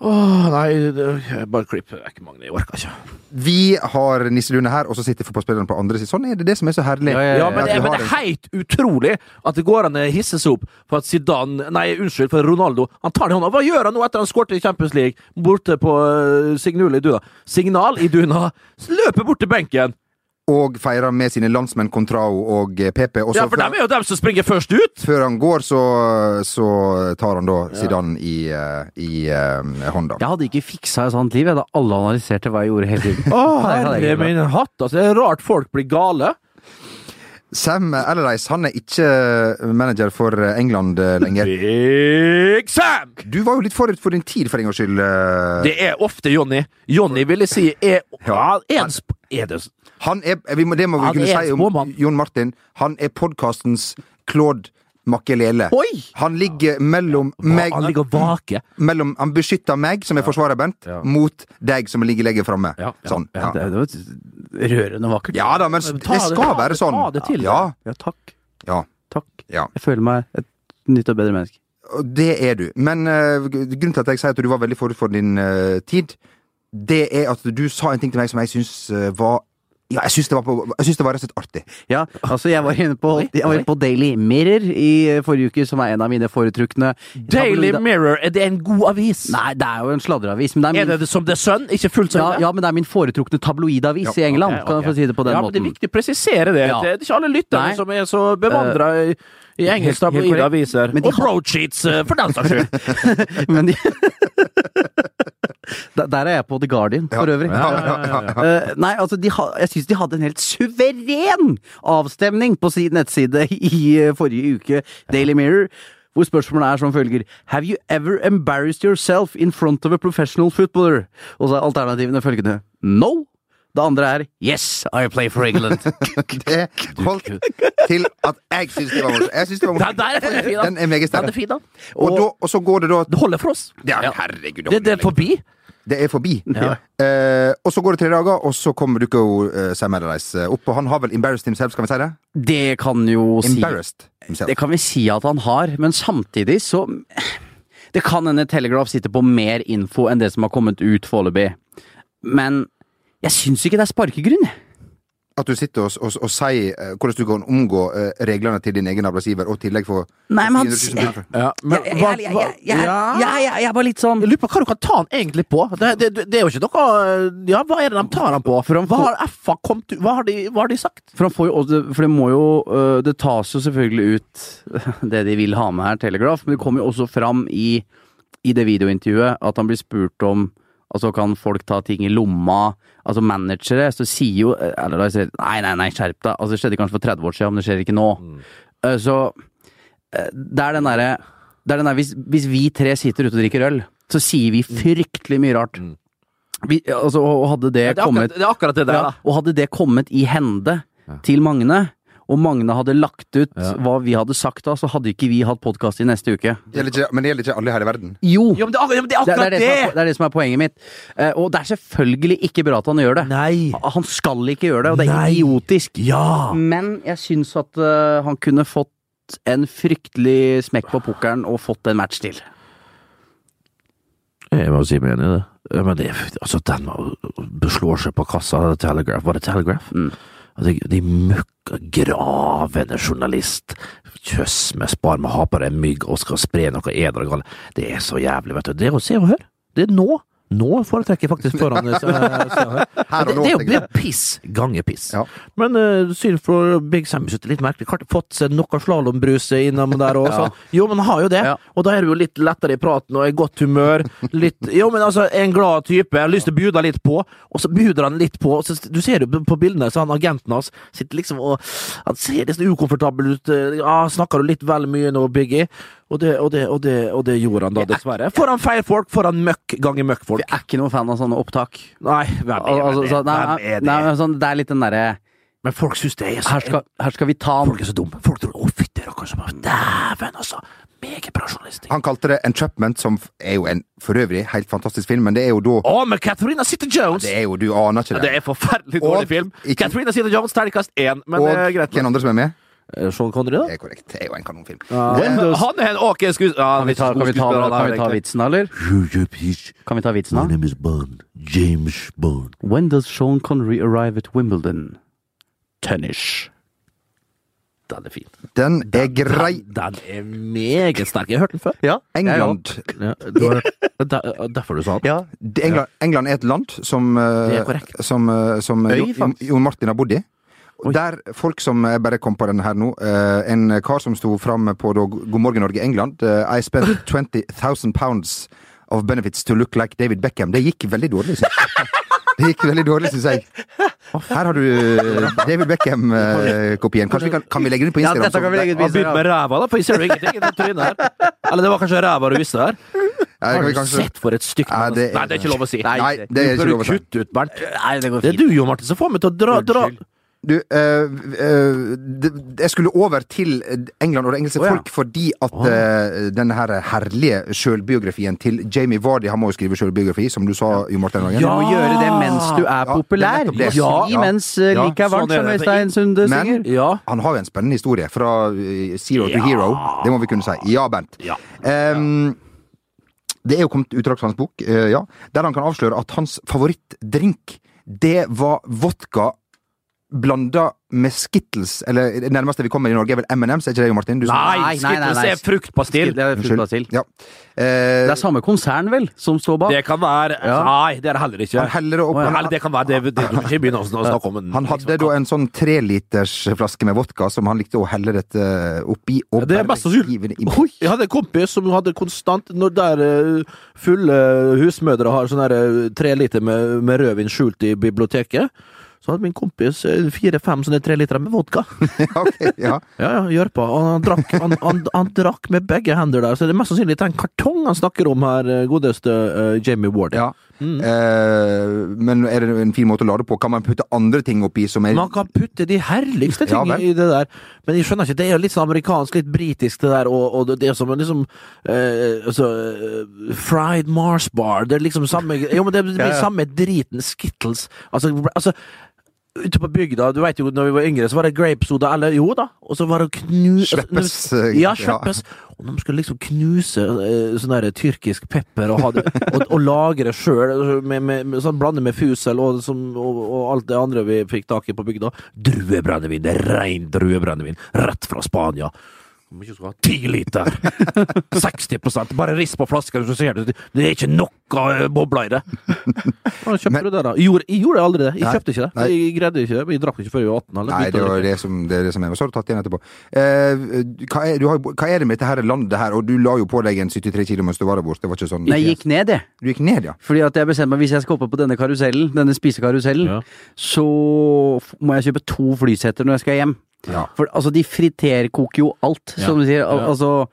Speaker 1: Åh, nei, det, bare klipp. Det er ikke mange, jeg orker ikke.
Speaker 2: Vi har nisselune her, og så sitter fotballspillerne på andre siden. Sånn er det det som er så herlig.
Speaker 3: Ja, ja,
Speaker 1: Ja, men, det, men det er helt utrolig at det går an å hisse seg opp for at Zidane Nei, unnskyld, for Ronaldo Han tar det i hånda. Hva gjør han nå etter han skåret i Champions League borte på uh, Signal i Duna? Signal i Duna. Løper bort til benken.
Speaker 2: Og feirer med sine landsmenn Contrao og PP. Og så
Speaker 1: Ja, for dem er jo dem som springer først ut.
Speaker 2: før han går, så, så tar han da Zidane i, eh, i uh, hånda.
Speaker 3: Jeg hadde ikke fiksa et sånt liv, jeg, da alle analyserte hva jeg gjorde hele tiden.
Speaker 1: Å, herre min hatt, altså. Det er rart folk blir gale.
Speaker 2: Sam Allardyce han er ikke manager for England lenger.
Speaker 1: Big Sam!
Speaker 2: Du var jo litt forut for din tid, for en gangs skyld. eh.
Speaker 1: Det er ofte Jonny. Jonny vil jeg si er Ja, er, en sp er det
Speaker 2: Han er, vi må, det må vi
Speaker 1: Han
Speaker 2: kunne si om
Speaker 1: spåmann.
Speaker 2: Jon Martin. Han er podkastens Claude Makelele.
Speaker 1: Oi!
Speaker 2: Han ligger mellom meg
Speaker 1: Han ligger og vaker.
Speaker 2: mellom, Han beskytter meg, som er forsvarer, Bent, mot deg, som ligger lenger framme.
Speaker 1: Ja, ja,
Speaker 2: sånn.
Speaker 3: Ja,
Speaker 2: Ja.
Speaker 3: det, det var rørende vakkert.
Speaker 2: ja da, men
Speaker 1: Ta
Speaker 2: det skal være sånn.
Speaker 1: Ta det til.
Speaker 2: Ja,
Speaker 3: Ja, takk.
Speaker 2: ja.
Speaker 3: Takk.
Speaker 2: Ja.
Speaker 3: Jeg føler meg et nytt og bedre menneske.
Speaker 2: Det er du. Men uh, grunnen til at jeg sier at du var veldig forut for din uh, tid, det er at du sa en ting til meg som jeg syns uh, var ja, jeg syns det, var på- jeg synes det var rett og slett artig.
Speaker 3: Ja, altså jeg var inne på, jeg var inne på Daily Mirror i eh, forrige uke, som er en av mine foretrukne
Speaker 1: Daily
Speaker 3: da,
Speaker 1: Mirror, er det en god avis?
Speaker 3: Nei, det er jo en sladreavis. Men det er
Speaker 1: Er det som The Sun? Ikke fullt sånn?
Speaker 3: ja, ja, men det er min foretrukne tabloidavis i England,
Speaker 1: Ok,
Speaker 3: kan jeg få si det på den
Speaker 1: ja, men Det er viktig å presisere det.
Speaker 3: Ja.
Speaker 1: Det er ikke alle lytterne
Speaker 3: Nei.
Speaker 1: som er så bevandra i, i engelsk
Speaker 3: Helt- helt
Speaker 1: tabloide
Speaker 3: korrekt.
Speaker 1: aviser.
Speaker 3: Men de
Speaker 1: Og broadsheets, eh, for den saks skyld.
Speaker 3: Men de Der er jeg på The Guardian, for øvrig. Eh, nei, altså, de ha, jeg syns de hadde en helt suveren avstemning på sin nettside i eh, forrige uke, Daily Mirror. Hvor spørsmålet er som følger Have you ever embarrassed yourself in front of a professional footballer? Og så er alternativene følgende No. Det andre er Yes, I play for England.
Speaker 2: Det holdt til at jeg syns det var morsomt. Jeg synes det var
Speaker 1: Den
Speaker 2: morsomt.
Speaker 1: der er fin, da.
Speaker 2: Den er meget sterk.
Speaker 1: Den er da.
Speaker 2: Og, og så går det da
Speaker 1: Det holder for oss.
Speaker 2: Ja, herregud.
Speaker 1: Det, det er forbi.
Speaker 2: Det er forbi. Eh, og så går det tre dager, og så kommer dukker jo uh, Sam Allardyce opp. Og han har vel embarrassed himself, skal vi si det?
Speaker 3: Det kan jo si
Speaker 2: Embarrassed himself.
Speaker 3: Det kan vi si at han har, men samtidig så Det kan hende Telegraph sitter på mer info enn det som har kommet ut foreløpig. Men jeg syns ikke det er sparkegrunn. jeg
Speaker 2: at du sitter og, og, og sier eh, hvordan du kan omgå uh, reglene til din egen arbeidsgiver, og tillegg få
Speaker 3: Nei, men han Jeg er bare litt sånn
Speaker 1: Jeg lurer på hva du kan ta han egentlig på. Det, det, det er jo ikke noe Ja, hva er det de tar han på? For hva har FA kommet Hva de, hva har de sagt?
Speaker 3: For, jo, for, det må jo eh, Det tas jo selvfølgelig ut det de vil ha med her, Telegraph, men det kommer jo også fram i, i det videointervjuet at han blir spurt om Altså, kan folk ta ting i lomma? Altså, managere, så sier jo eh, Eller da sier nei, nei, nei, skjerp deg. Altså, det skjedde kanskje for 30 år siden, men det skjer ikke nå. Mm. Så eh, det er den derre er der, hvis, hvis vi tre sitter ute og drikker øl, så sier vi fryktelig mye rart. Vi, altså, og hadde det,
Speaker 1: Det er
Speaker 3: kommet
Speaker 1: akkurat det, akkurat det der,
Speaker 3: ja, og hadde det kommet i hende til Magne, og Magne hadde lagt ut hva vi hadde sagt da, så hadde ikke vi hatt podkast i neste uke.
Speaker 2: Det ikke, men det gjelder ikke alle her i verden.
Speaker 3: Jo!
Speaker 1: Jo, men det, er akkurat- men det er akkurat
Speaker 3: er det, som er, det er det som er poenget mitt. Eh, og det er selvfølgelig ikke bra at han gjør det.
Speaker 1: Nei.
Speaker 3: Han skal ikke gjøre det, og det er
Speaker 1: Nei.
Speaker 3: idiotisk.
Speaker 1: Ja.
Speaker 3: Men jeg syns at uh, han kunne fått en fryktelig smekk på pukkelen og fått en match til.
Speaker 1: Jeg må si meg enig i det. Men det, altså, den beslår seg på kassa, Telegraph. Var det Telegraph?
Speaker 3: Mm.
Speaker 1: De, de møkka gravende journalist. Kjøss med spar med ha på deg mygg og skal spre noe eder. Det er så jævlig, vet du. Det er å se og høre. Det er nå. Nå foretrekker jeg faktisk foran eh, og det, det er jo piss ganger piss.
Speaker 2: Ja.
Speaker 1: Men uh, synd for Big Sam synes det er litt merkelig. Har fått seg noe slalåmbrus innom der òg.
Speaker 3: Ja.
Speaker 1: Jo, men han har jo det.
Speaker 3: Ja.
Speaker 1: Og da er du jo litt lettere i praten og i godt humør. Litt, jo, men altså, en glad type. Jeg har lyst til å bjude litt på, og så bjuder han litt på. Så, du ser jo på bildene, så han agenten hans sitter liksom og Han ser sånn ukomfortabel ut. Ja, snakker du litt vel mye nå, Biggie? Og det, og, det, og, det, og det gjorde han da, dessverre. Foran feil folk, foran møkk ganger møkkfolk.
Speaker 3: Jeg er ikke noen fan av sånne opptak.
Speaker 1: Nei, hvem er
Speaker 3: Altså,
Speaker 1: det?
Speaker 3: så, nei,
Speaker 1: Hvem er det?
Speaker 3: nei, men sånn, det er litt den derre
Speaker 1: Men folk syns det er så
Speaker 3: her, skal- her skal vi ta han
Speaker 1: Folk er så dumme. Folk tror 'Å, fytti rakkeren. Dæven, altså! Meget bra journalistikk.
Speaker 2: Han kalte det Entrapment, som er jo en for øvrig helt fantastisk film, men det er jo da
Speaker 1: Å, med Catherine Sitter Jones!
Speaker 2: Det er jo, Du aner ikke
Speaker 1: Ja,
Speaker 2: det.
Speaker 1: det er forferdelig
Speaker 2: Og
Speaker 1: film.
Speaker 2: ikke-
Speaker 1: Catherine Sitter Jones, terningkast én. Men
Speaker 2: Og
Speaker 1: det er greit.
Speaker 2: hvem andre som er med?
Speaker 1: Eh, Sean Connery, da?
Speaker 2: Det er korrekt. Det er jo en kanonfilm.
Speaker 1: Han er en ok skuespiller. Ja,
Speaker 3: Kan vi ta, kan kan vi ta vitsen, eller? Kan vi ta vitsen, da?
Speaker 1: name is Bond. James Bond.
Speaker 3: When does Sean Connery arrive at Wimbledon? Tennis.
Speaker 1: Den er fin.
Speaker 2: Den er grei.
Speaker 1: Den er meget sterk. Jeg har hørt den før.
Speaker 3: Ja,
Speaker 2: England
Speaker 1: Ja, du Der- Derfor du sa den?
Speaker 3: Ja.
Speaker 2: England, England er et land som, eh,
Speaker 1: Det er korrekt.
Speaker 2: som, eh, som
Speaker 3: Øy,
Speaker 2: Jo- Jon Martin har bodd i. Og Der folk som jeg bare kom på den her nå eh, En kar som sto fram på da God morgen Norge England. eh, I spent 20,000 pounds of benefits to look like David Beckham. Det gikk veldig dårlig. Det gikk veldig dårlig, syns jeg. Her har du eh, David Beckham-kopien. Kanskje vi kan, kan vi legge den ut på
Speaker 3: Ja,
Speaker 2: Instagram?
Speaker 3: dette kan vi legge ut
Speaker 1: med ræva, da, for jeg ser jo ingenting i det trynet her. Eller det var kanskje ræva du visste her. Har du
Speaker 2: kanskje-
Speaker 1: sett for et
Speaker 2: det er-
Speaker 1: Nei, det er ikke lov å si.
Speaker 2: Nei, det er
Speaker 1: Du
Speaker 2: ikke
Speaker 1: bør
Speaker 2: lov å si.
Speaker 1: kutte ut, Bernt.
Speaker 3: Nei, det går
Speaker 1: Det er du, Jo Martin, som får meg til å dra, dra.
Speaker 2: Du, øh, øh, jeg skulle over til England og det engelske
Speaker 1: Å, ja.
Speaker 2: folk fordi at eh, denne her herlige sjølbiografien til Jamie Vardy Han må jo skrive sjølbiografi, som du sa, Jo Martin Hagen.
Speaker 3: Du må gjøre det mens du er
Speaker 2: Ja,
Speaker 3: populær.
Speaker 2: det er nettopp det.
Speaker 3: Ja,
Speaker 2: Ja.
Speaker 3: mens uh,
Speaker 2: Ja,
Speaker 3: like er varmt,
Speaker 1: sånn
Speaker 3: som. Øystein Sunde
Speaker 2: Men
Speaker 3: synger.
Speaker 1: Ja.
Speaker 2: han har jo en spennende historie fra zero to hero. Det må vi kunne si. Ja, Bernt.
Speaker 1: Ja.
Speaker 2: Ehm, det er jo kommet utdrag fra hans bok, uh, ja, der han kan avsløre at hans favorittdrink, det var vodka blanda med Skittles. Eller det nærmeste vi kommer i Norge, er vel M&M's, er ikke det, Jo Martin? Du
Speaker 1: Nei,
Speaker 3: Nei, nei, nei,
Speaker 1: Skittles
Speaker 3: nei.
Speaker 1: er fruktpastill.
Speaker 3: Det er fruktpastill.
Speaker 2: Ja. Eh,
Speaker 3: Det er samme konsern, vel, som står bak?
Speaker 1: Det kan være
Speaker 3: Ja.
Speaker 1: Nei, det er det heller ikke.
Speaker 2: han heller opp han-
Speaker 1: det kan være det, det Du ikke begynne å snakke om en
Speaker 2: Han hadde da en sånn trelitersflaske med vodka som han likte å helle dette oppi. Og
Speaker 1: Ja, det er mest sannsynlig. Jeg hadde en kompis som hadde konstant Når der eh, fulle husmødre har sånn eh, tre liter med, med rødvin skjult i biblioteket, så hadde min kompis eh, fire-fem sånne tre liter med vodka.
Speaker 2: okay, ja.
Speaker 1: Ja, ja. Og han drakk, han, han, han drakk med begge hender der, så det er mest sannsynlig den kartong han snakker om her, eh, godeste uh, Jamie Ward.
Speaker 2: ja.
Speaker 1: Mm.
Speaker 2: Eh, men er det en fin måte å lade på? Kan man putte andre ting oppi som er
Speaker 1: Man kan putte de herligste ting
Speaker 2: ja,
Speaker 1: i det der, men jeg skjønner ikke, det er jo litt sånn amerikansk, litt britisk det der, og, og det, er som en liksom eh, altså, Fried Mars bar, det er liksom samme Jo, men det blir
Speaker 3: ja.
Speaker 1: samme driten Skittles. Altså, altså Ute på bygda, du vet jo, når vi var yngre, så var det grapesoda, eller jo da, og så var det knu...
Speaker 2: Sleppes, eh,
Speaker 1: Ja,
Speaker 2: ja.
Speaker 1: Og de skulle liksom knuse eh, sånn der tyrkisk pepper og, hadde, det, og, og sjøl, med, med, med, sånn blande med fusel og, som, og, og alt det andre vi fikk tak i på bygda. Druebrennevin, det rein druebrennevin, rett fra Spania. Mye skal du ha? Ti liter! 60% Bare rist på flaska, så ser du det er ikke noe eh, bobler i det. Hvordan kjøpte
Speaker 2: Men-
Speaker 1: du det, da? Jeg gjorde, jeg gjorde aldri det. Jeg
Speaker 2: Nei.
Speaker 1: kjøpte ikke det.
Speaker 2: Nei.
Speaker 1: Jeg greide ikke det. Jeg drakk ikke før jeg var 18. Eller
Speaker 2: Nei, det var det som, det er det som er. Og så har du tatt igjen etterpå. Eh, hva, er, du har, hva er det med dette her landet her? Og du la jo på deg en 73 kilo mens du var der borte. Det var ikke sånn
Speaker 3: Nei, jeg gikk ned, jeg.
Speaker 2: Du gikk ned, ja?
Speaker 3: Fordi at jeg bestemte meg, hvis jeg skal hoppe på denne karusellen, denne spisekarusellen,
Speaker 1: Ja.
Speaker 3: så må jeg kjøpe to flysetter når jeg skal hjem.
Speaker 2: Ja.
Speaker 3: For altså, de friterkoker jo alt, som du sier. Al. Altså,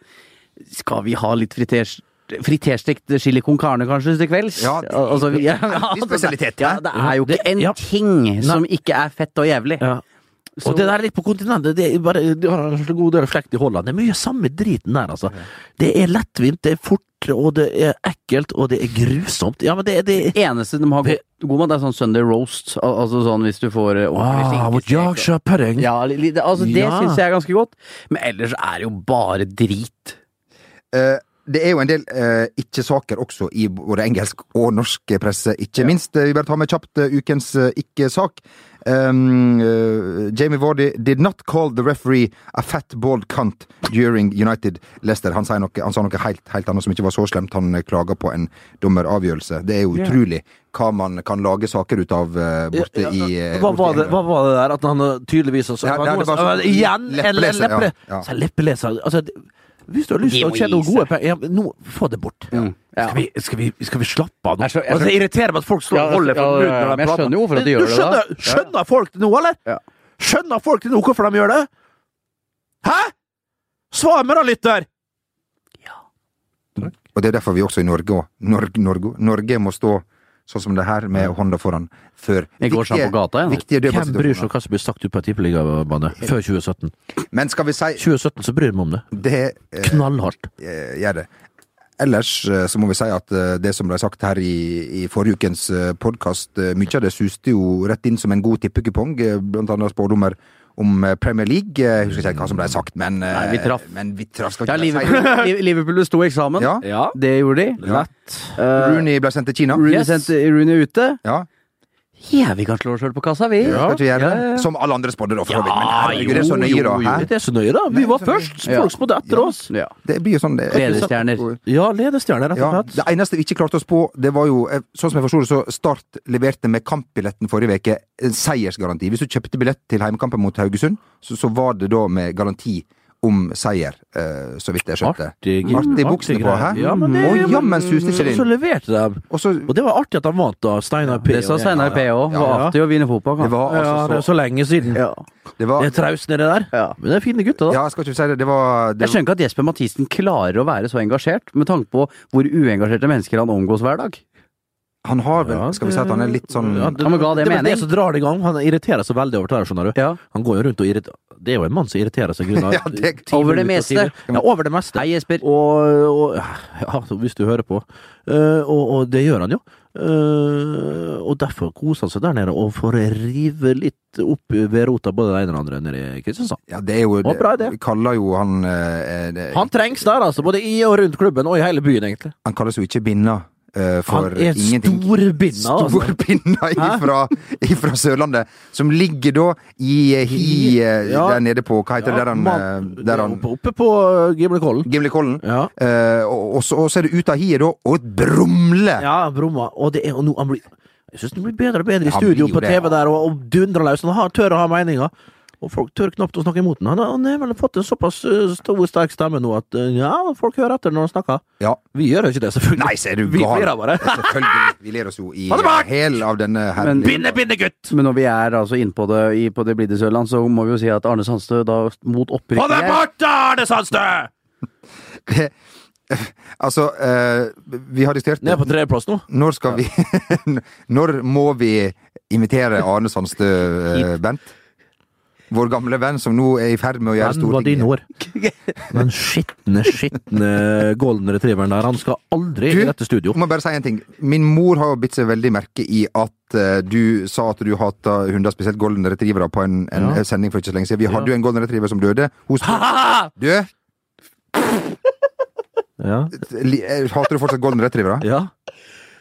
Speaker 3: skal vi ha litt friters... Friterstekt chili con carne kanskje til kvelds?
Speaker 2: Ja, det-
Speaker 3: altså, ja,
Speaker 2: det
Speaker 3: Ja,
Speaker 2: ja.
Speaker 3: det er jo ikke en ting som ikke er fett og jævlig. Så-
Speaker 1: Og det der litt på kontinentet, det er bare, de har en god del slekt i Holland. Det er mye samme driten der, altså. Det er lettvint, det er fort, og det er ekkelt, og det er grusomt. Ja, men det, det
Speaker 3: Det eneste de har god, god mat, er sånn Sunday roast. Al altså sånn hvis du får eh, ordentlig
Speaker 1: Ah, pudding.
Speaker 3: Ja, altså, det
Speaker 1: Ja.
Speaker 3: syns jeg er ganske godt. Men ellers er det jo bare drit.
Speaker 2: Uh, det er jo en del eh, ikke-saker også i både engelsk og norsk presse. Ikke minst, eh, vi bare tar med kjapt ukens ikke-sak. Um, uh, Jamie Vardy did not call the referee a fat bald cunt during United Leicester. Han, sa noe, han sa noe helt, helt annet som ikke var så slemt. Han eh, klaga på en dommeravgjørelse. Det er jo utrolig hva man kan lage saker ut av uh, borte
Speaker 1: Ja, ja,
Speaker 2: i eh,
Speaker 1: hva, var det, hva var det der? At han tydeligvis også,
Speaker 2: Ja, det- det var så,
Speaker 1: Igjen!
Speaker 2: leppeleser,
Speaker 1: Leppeleser!
Speaker 2: Ja, ja.
Speaker 1: Så leppeleser. Altså, hvis du har lyst til å tjene noen gode penger ja, nå, Få det bort.
Speaker 3: Ja.
Speaker 1: Skal, vi, skal, vi, skal vi slappe av nå?
Speaker 3: Jeg skjø- jeg
Speaker 1: Altså, det irriterer meg at folk står og holder for
Speaker 3: ja, ja,
Speaker 1: munnen
Speaker 3: ja,
Speaker 1: når de prater.
Speaker 3: skjønner jo hvorfor de gjør det, da.
Speaker 1: skjønner, folk det nå, eller?
Speaker 3: Ja.
Speaker 1: Skjønner folk det nå hvorfor de gjør det? Hæ? Svar meg da, lytter!
Speaker 2: Og det er derfor vi også i Norge Norge, Norge, Norge må stå sånn som det her, med hånda foran før
Speaker 3: Jeg går sånn på gata, jeg,
Speaker 1: Hvem bryr seg om hva som blir sagt ut på en tippeligabane før 2017?
Speaker 2: Men skal vi si
Speaker 1: 2017 så bryr vi om det.
Speaker 2: det eh,
Speaker 1: Knallhardt.
Speaker 2: eh, gjør det. Ellers eh, så må vi si at eh, det som ble sagt her i, i forrige ukens podkast, mye av det suste jo rett inn som en god tippekupong, blant annet spådommer om eh, Premier League. Eh, Jeg husker ikke hva som ble sagt, men eh,
Speaker 3: Nei, vi traff.
Speaker 2: Men vi traff skal
Speaker 3: Ja, Liverpool, Liv- Liverpool besto eksamen.
Speaker 2: Ja.
Speaker 1: Ja.
Speaker 3: Det gjorde de.
Speaker 2: Ja.
Speaker 3: Eh,
Speaker 2: Rooney ble sendt til Kina.
Speaker 3: Rooney
Speaker 1: Yes.
Speaker 3: sendte Rooney ute.
Speaker 2: Ja,
Speaker 3: Ja, vi kan slå oss sjøl på kassa, vi.
Speaker 2: skal vi gjøre det?
Speaker 3: ja, ja.
Speaker 2: Som alle andre spådde, da, for så
Speaker 1: Ja,
Speaker 2: vidt. Men herregud, det er så nøye, da. Hæ?
Speaker 1: Det er så nøye, da. Vi var først.
Speaker 3: Ja.
Speaker 1: Folk spådde etter oss.
Speaker 3: Ja.
Speaker 2: Det blir jo sånn det er.
Speaker 3: Ledestjerner.
Speaker 1: Ja, ledestjerner, rett
Speaker 2: Ja,
Speaker 1: og slett.
Speaker 2: det eneste vi ikke klarte oss på, det var jo eh, Sånn som jeg forsto det, så Start leverte med kampbilletten forrige uke en seiersgaranti. Hvis du kjøpte billett til heimekampen mot Haugesund, så, så var det da med garanti om seier, eh, så vidt jeg skjønte.
Speaker 1: Artig,
Speaker 2: Artig buksene på, hæ?
Speaker 1: Ja, men det,
Speaker 2: Å, jammen suste ikke det
Speaker 1: Så leverte de.
Speaker 2: Og så
Speaker 1: Og det var artig at de vant, da. Steinar P.
Speaker 3: Det sa Steinar P òg. Det var artig å vinne fotball.
Speaker 2: Det var
Speaker 1: Ja,
Speaker 2: så,
Speaker 1: det er
Speaker 2: så
Speaker 1: så lenge siden.
Speaker 3: Ja.
Speaker 2: Det var
Speaker 1: Det er traust nedi der.
Speaker 3: Ja.
Speaker 1: Men det er fine gutter, da.
Speaker 2: Ja, jeg skal ikke si det. Det var det,
Speaker 3: Jeg skjønner ikke at Jesper Mathisen klarer å være så engasjert, med tanke på hvor uengasjerte mennesker han omgås hver dag.
Speaker 2: Han har vel
Speaker 1: Ja,
Speaker 2: Skal vi si at han er litt sånn
Speaker 1: Ja, det,
Speaker 3: Ja, men ga det mening?
Speaker 1: det som drar det i gang. Han irriterer seg veldig over det her, skjønner du.
Speaker 3: Ja.
Speaker 1: Han går jo rundt og irriterer Det er jo en mann som irriterer seg grunnet
Speaker 2: Ja, det-
Speaker 3: Over det meste.
Speaker 1: Ja, over det meste.
Speaker 3: Hei, Jesper.
Speaker 1: Og, og Ja, hvis du hører på. Uh, og, og det gjør han jo. Uh, og derfor koser han seg der nede og får rive litt opp ved rota både det ene og det andre nede i Kristiansand.
Speaker 2: Ja, det er jo
Speaker 1: Å, bra det.
Speaker 2: Vi kaller jo han uh, det,
Speaker 1: Han trengs der, altså. Både i og rundt klubben, og i hele byen, egentlig.
Speaker 2: Han kalles jo ikke Binna eh, for
Speaker 1: Han er
Speaker 2: ingenting.
Speaker 1: storbinna, altså.
Speaker 2: Storbinna ifra, ifra Sørlandet, som ligger da i eh, hi eh,
Speaker 1: Ja.
Speaker 2: der nede på Hva heter det der han, eh, der han
Speaker 1: oppe, oppe på Gimlekollen.
Speaker 2: Gimlekollen.
Speaker 1: Ja.
Speaker 2: Eh, og, og, så, og så er det ut av hiet, da, og et brumle!
Speaker 1: Ja, brumma. Og det er og noe han blir Jeg syns det blir bedre og bedre i studio på TV
Speaker 2: ja.
Speaker 1: der, og, og dundrer løs. Han har, tør å ha meninger. Og folk tør knapt å snakke imot den. Han, har- vel fått en såpass uh, stor, sterk stemme nå at uh, ja, folk hører etter når han snakker.
Speaker 2: Ja.
Speaker 1: Vi gjør jo ikke det, selvfølgelig.
Speaker 2: Nei, så er du
Speaker 1: Vi
Speaker 2: ler
Speaker 1: flirer bare.
Speaker 2: Selvfølgelig. Vi ler oss jo i hæl av denne
Speaker 3: Men-
Speaker 2: herlige
Speaker 1: Binne, binne, gutt!
Speaker 3: Men når vi er altså innpå det, i, på det blide Sørland, så må vi jo si at Arne Sandstø da mot
Speaker 1: Få
Speaker 3: opprykk
Speaker 1: deg
Speaker 3: her
Speaker 1: bort, Arne Sandstø!
Speaker 2: Altså, uh, vi har diskutert
Speaker 1: Ned på tredjeplass nå.
Speaker 2: Når skal vi Når må vi invitere Arne Sandstø, uh, Bent? Vår gamle venn som nå er i ferd med å gjøre
Speaker 1: dine
Speaker 2: Stortinget.
Speaker 1: Den skitne, skitne golden retrieveren der. Han skal aldri
Speaker 2: Du,
Speaker 1: i dette studio.
Speaker 2: Jeg må bare si en ting. Min mor har jo bitt seg veldig merke i at uh, du sa at du hata hunder, spesielt golden retrievere, på en, en
Speaker 1: Ja.
Speaker 2: sending for ikke så lenge siden. Vi hadde jo en golden retriever som døde. Hun
Speaker 1: spurte
Speaker 2: du,
Speaker 1: Ja.
Speaker 2: eh, hater du fortsatt golden retrievere?
Speaker 1: ja.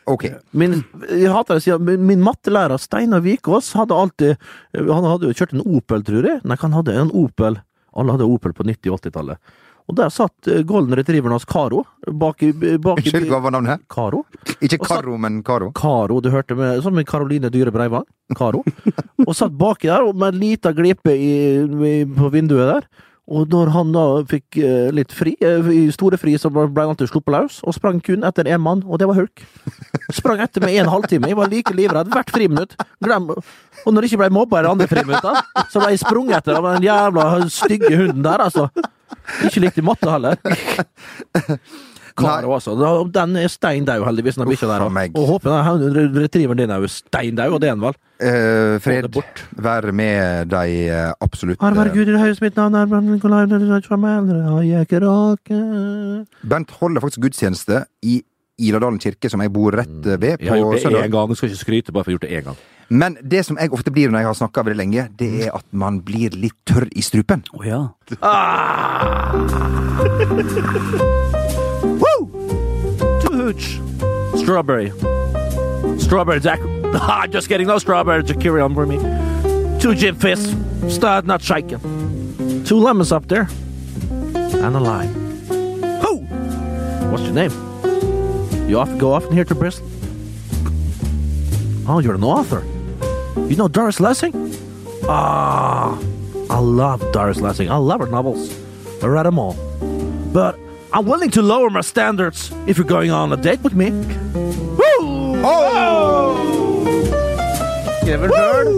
Speaker 2: Ok.
Speaker 1: Min, jeg hater å si min, min mattelærer Steinar Vikås hadde alltid Han hadde jo kjørt en Opel, tror jeg. Nei, han hadde en Opel. Alle hadde Opel på 90- og 80-tallet. Og der satt eh, golden retrieveren hans Karo bak i,
Speaker 2: Unnskyld, hva var navnet?
Speaker 1: Karo?
Speaker 2: Ikke Karo, men Karo.
Speaker 1: Karo, du hørte med, sånn med Karoline Dyhre Breivang. Karo. Og satt baki der og med en liten glipe i, i, på vinduet der. Og når han da fikk eh, litt fri, eh, store fri, så ble han alltid sluppet løs, og sprang kun etter én mann, og det var Hulk. Sprang etter med en halvtime. Jeg var like livredd hvert friminutt. Glem Og når det ikke ble mobba i de andre friminuttene, så ble jeg sprunget etter av den jævla stygge hunden der, altså. Ikke likt i matte heller. Karo, altså. Den er stein daud, heldigvis, den bikkja der. Og håper den retrieveren din er jo stein daud, og det er den vel. Uh,
Speaker 2: fred vær med deg, eh, absolutt.
Speaker 1: Har
Speaker 2: eh.
Speaker 1: Gud i det høyeste mitt navn er har jeg
Speaker 2: Bent holder faktisk gudstjeneste i Iladalen kirke, som jeg bor rett ved. ved.
Speaker 1: Jeg har gjort det
Speaker 2: søndag.
Speaker 1: én gang, skal ikke skryte bare for å ha gjort det én gang.
Speaker 2: Men det som jeg ofte blir når jeg har snakka veldig lenge, det er at man blir litt tørr i strupen.
Speaker 3: Å ja.
Speaker 1: Woo! Too hooch. Strawberry. Strawberry Jack. Ah, just kidding. No strawberry Jackery on for me. Two gin fizz. Start not shaken. Two lemons up there. And a lime. Who? What's your name? You often go often here to Bristol? Oh, you're an author. You know Doris Lessing? Ah, I love Doris Lessing. I love her novels. I read them all. But I'm willing to lower my standards if you're going on a date with me. Woo! Oh! sjøl.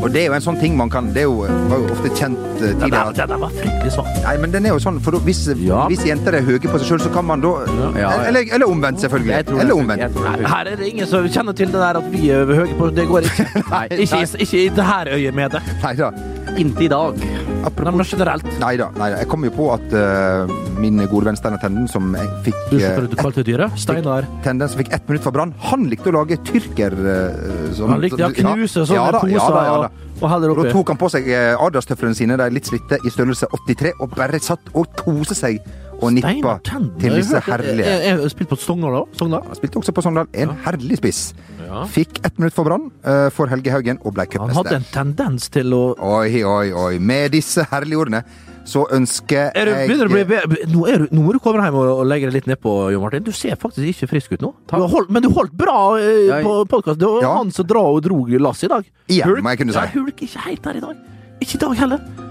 Speaker 2: Og det er jo en sånn ting man kan Det er jo, var jo ofte kjent
Speaker 1: uh,
Speaker 2: tidligere
Speaker 1: den der var fryktelig svak.
Speaker 2: Nei, men den er jo sånn, for da- hvis,
Speaker 1: Ja.
Speaker 2: hvis jenter er høye på seg sjøl, så kan man da
Speaker 3: Ja, ja.
Speaker 2: Eller, eller omvendt, selvfølgelig.
Speaker 3: Jeg tror
Speaker 2: Eller omvendt.
Speaker 3: Jeg tror funker.
Speaker 1: Her er det ingen som kjenner til det der at vi er høye på Det går ikke.
Speaker 3: Nei,
Speaker 1: Ikke, ikke i det her øyet med det.
Speaker 2: Nei da.
Speaker 3: Inntil i dag.
Speaker 1: Nei, men generelt.
Speaker 2: Nei da. Jeg kom jo på at uh, min gode venn Steinar Tenden, som fikk
Speaker 1: Du
Speaker 2: eh,
Speaker 1: som kalte dyret? Steinar.
Speaker 2: Tenden som fikk ett minutt fra brann, han likte å lage tyrker... Uh, sånn-
Speaker 1: Han likte å knuse sånne
Speaker 2: ja,
Speaker 1: poser
Speaker 2: ja, da, ja, da.
Speaker 1: og, heller
Speaker 2: oppi. Da tok han på seg eh, Adidas-tøflene sine, de litt slitte, i størrelse 83, og bare satt og koste seg og nippa til disse herlige
Speaker 1: Jeg, jeg, spilte på Sogndal da. Sogndal.
Speaker 2: Spilte også på Sogndal. En herlig spiss.
Speaker 1: Ja.
Speaker 2: Fikk ett minutt for Brann uh, for Helge Haugen og ble
Speaker 1: Han hadde en tendens til å
Speaker 2: Oi, oi, oi. Med disse herlige ordene så ønsker
Speaker 1: er du,
Speaker 2: jeg
Speaker 1: bli, nå, er du, nå må du komme hjem og, og legge deg litt nedpå, Jo Martin. Du ser faktisk ikke frisk ut nå. Du holdt, men du holdt bra eh, på podkast. Det var
Speaker 2: Ja.
Speaker 1: han som dra og drog lasset i dag.
Speaker 2: Igjen, må jeg kunne si.
Speaker 1: Ja, Hulk ikke helt der i dag. Ikke i dag heller.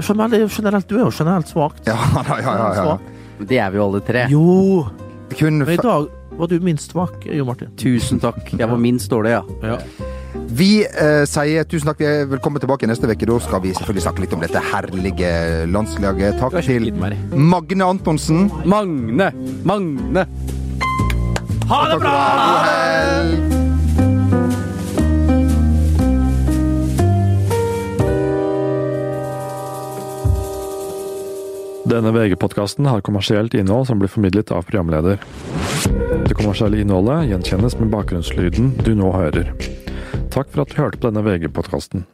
Speaker 1: Generelt, generelt, du er jo generelt svakt.
Speaker 2: Ja, ja, ja. ja, ja.
Speaker 3: Det er vi jo alle tre.
Speaker 1: Jo,
Speaker 2: Kun
Speaker 1: men i dag var du minst svak, Jo Martin.
Speaker 3: Tusen takk. Jeg var minst dårlig, ja.
Speaker 1: Ja.
Speaker 2: Vi eh, sier tusen takk. Velkommen tilbake neste uke. Da skal vi selvfølgelig snakke litt om dette herlige landslaget. Takk til. Magne Antonsen.
Speaker 3: Magne! Magne!
Speaker 1: Ha det bra!
Speaker 2: God helg!
Speaker 8: Denne VG-podkasten har kommersielt innhold som blir formidlet av programleder. Det kommersielle innholdet gjenkjennes med bakgrunnslyden du nå hører. Takk for at du hørte på denne VG-podkasten.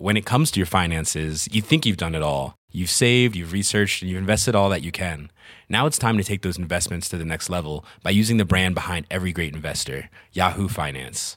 Speaker 6: When it comes to your finances, you think you've done it all. You've saved, you've researched, and you've invested all that you can. Now it's time to take those investments to the next level by using the brand behind every great investor, Yahoo Finance.